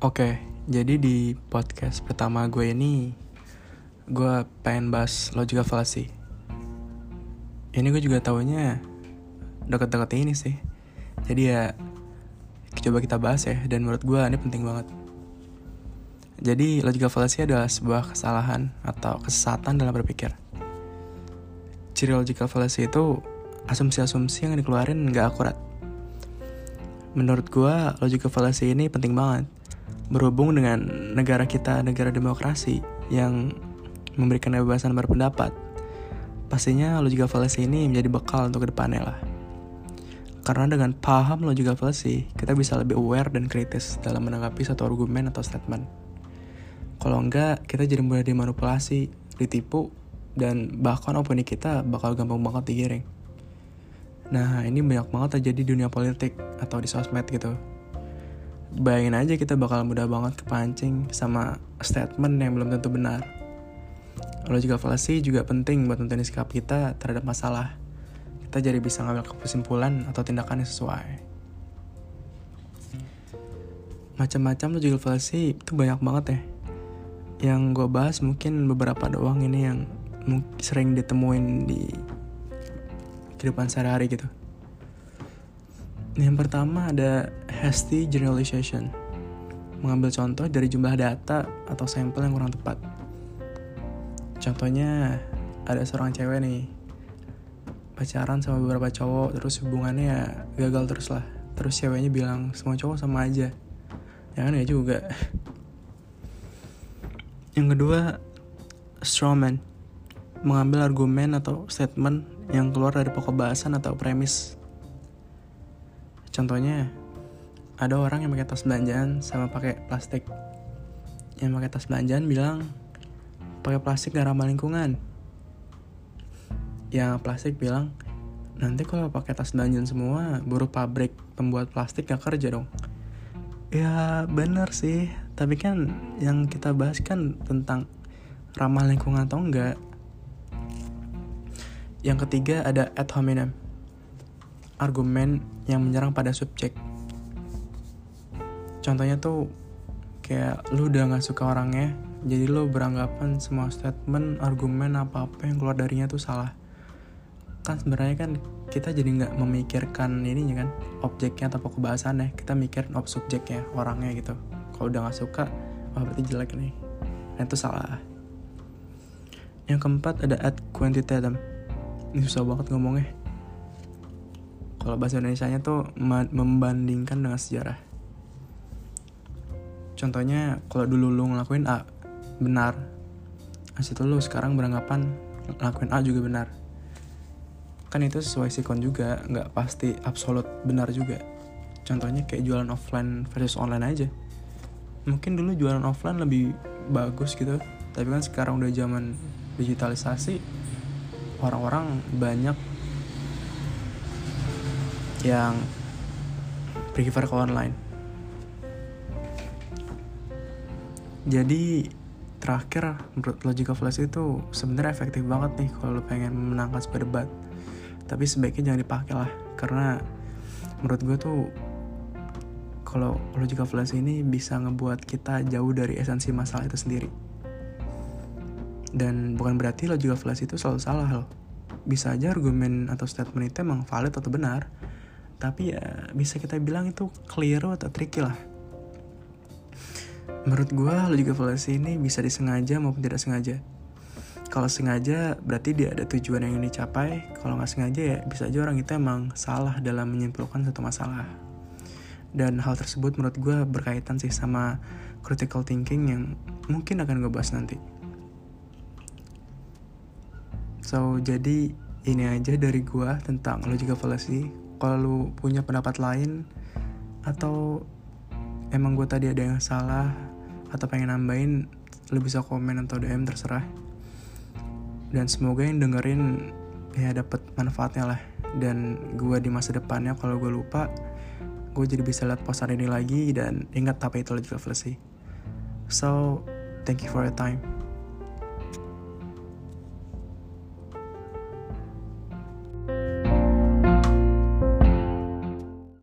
Oke, jadi di podcast pertama gue ini gue pengen bahas logical fallacy. Ini gue juga taunya deket-deket ini sih. Jadi ya coba kita bahas ya dan menurut gue ini penting banget. Jadi logical fallacy adalah sebuah kesalahan atau kesesatan dalam berpikir. Ciri logical fallacy itu asumsi-asumsi yang dikeluarin nggak akurat. Menurut gue logical fallacy ini penting banget berhubung dengan negara kita, negara demokrasi yang memberikan kebebasan berpendapat, pastinya logika fallacy ini menjadi bekal untuk ke depannya lah. Karena dengan paham logika fallacy, kita bisa lebih aware dan kritis dalam menanggapi satu argumen atau statement. Kalau enggak, kita jadi mudah dimanipulasi, ditipu, dan bahkan opini kita bakal gampang banget digiring. Nah, ini banyak banget terjadi di dunia politik atau di sosmed gitu bayangin aja kita bakal mudah banget kepancing sama statement yang belum tentu benar. Logical fallacy juga penting buat nentuin sikap kita terhadap masalah. Kita jadi bisa ngambil kesimpulan atau tindakan yang sesuai. Macam-macam logical fallacy itu banyak banget ya. Yang gue bahas mungkin beberapa doang ini yang sering ditemuin di kehidupan sehari-hari gitu. Yang pertama ada hasty generalization. Mengambil contoh dari jumlah data atau sampel yang kurang tepat. Contohnya ada seorang cewek nih pacaran sama beberapa cowok terus hubungannya ya gagal terus lah. Terus ceweknya bilang semua cowok sama aja. Ya kan ya juga. Yang kedua strawman mengambil argumen atau statement yang keluar dari pokok bahasan atau premis Contohnya, ada orang yang pakai tas belanjaan sama pakai plastik. Yang pakai tas belanjaan bilang, pakai plastik gak ramah lingkungan. Yang plastik bilang, nanti kalau pakai tas belanjaan semua, buruh pabrik pembuat plastik gak kerja dong. Ya bener sih, tapi kan yang kita bahas kan tentang ramah lingkungan atau enggak. Yang ketiga ada ad hominem argumen yang menyerang pada subjek. Contohnya tuh kayak lu udah gak suka orangnya, jadi lu beranggapan semua statement, argumen apa-apa yang keluar darinya tuh salah. Kan sebenarnya kan kita jadi nggak memikirkan ini kan objeknya atau pokok bahasannya, kita mikirin ob subjeknya orangnya gitu. Kalau udah gak suka, wah berarti jelek nih. Nah itu salah. Yang keempat ada ad quantitatem. Ini susah banget ngomongnya kalau bahasa Indonesia-nya tuh membandingkan dengan sejarah. Contohnya kalau dulu lu ngelakuin A benar, asal itu lu sekarang beranggapan ngelakuin A juga benar. Kan itu sesuai sikon juga, nggak pasti absolut benar juga. Contohnya kayak jualan offline versus online aja. Mungkin dulu jualan offline lebih bagus gitu, tapi kan sekarang udah zaman digitalisasi, orang-orang banyak yang prefer ke online. Jadi terakhir menurut logical fallacy itu sebenarnya efektif banget nih kalau lo pengen menangkan sebuah debat. Tapi sebaiknya jangan dipakai lah karena menurut gue tuh kalau logical fallacy ini bisa ngebuat kita jauh dari esensi masalah itu sendiri. Dan bukan berarti logical fallacy itu selalu salah loh. Bisa aja argumen atau statement itu emang valid atau benar, tapi ya bisa kita bilang itu keliru atau tricky lah menurut gue logical fallacy ini bisa disengaja maupun tidak sengaja. Kalau sengaja berarti dia ada tujuan yang ingin dicapai. Kalau nggak sengaja ya bisa aja orang itu emang salah dalam menyimpulkan satu masalah. Dan hal tersebut menurut gue berkaitan sih sama critical thinking yang mungkin akan gue bahas nanti. So jadi ini aja dari gue tentang logical fallacy kalau lu punya pendapat lain atau emang gue tadi ada yang salah atau pengen nambahin lu bisa komen atau DM terserah. Dan semoga yang dengerin ya dapat manfaatnya lah. Dan gue di masa depannya kalau gue lupa gue jadi bisa lihat postan ini lagi. Dan ingat apa itu logical fallacy so thank you for your time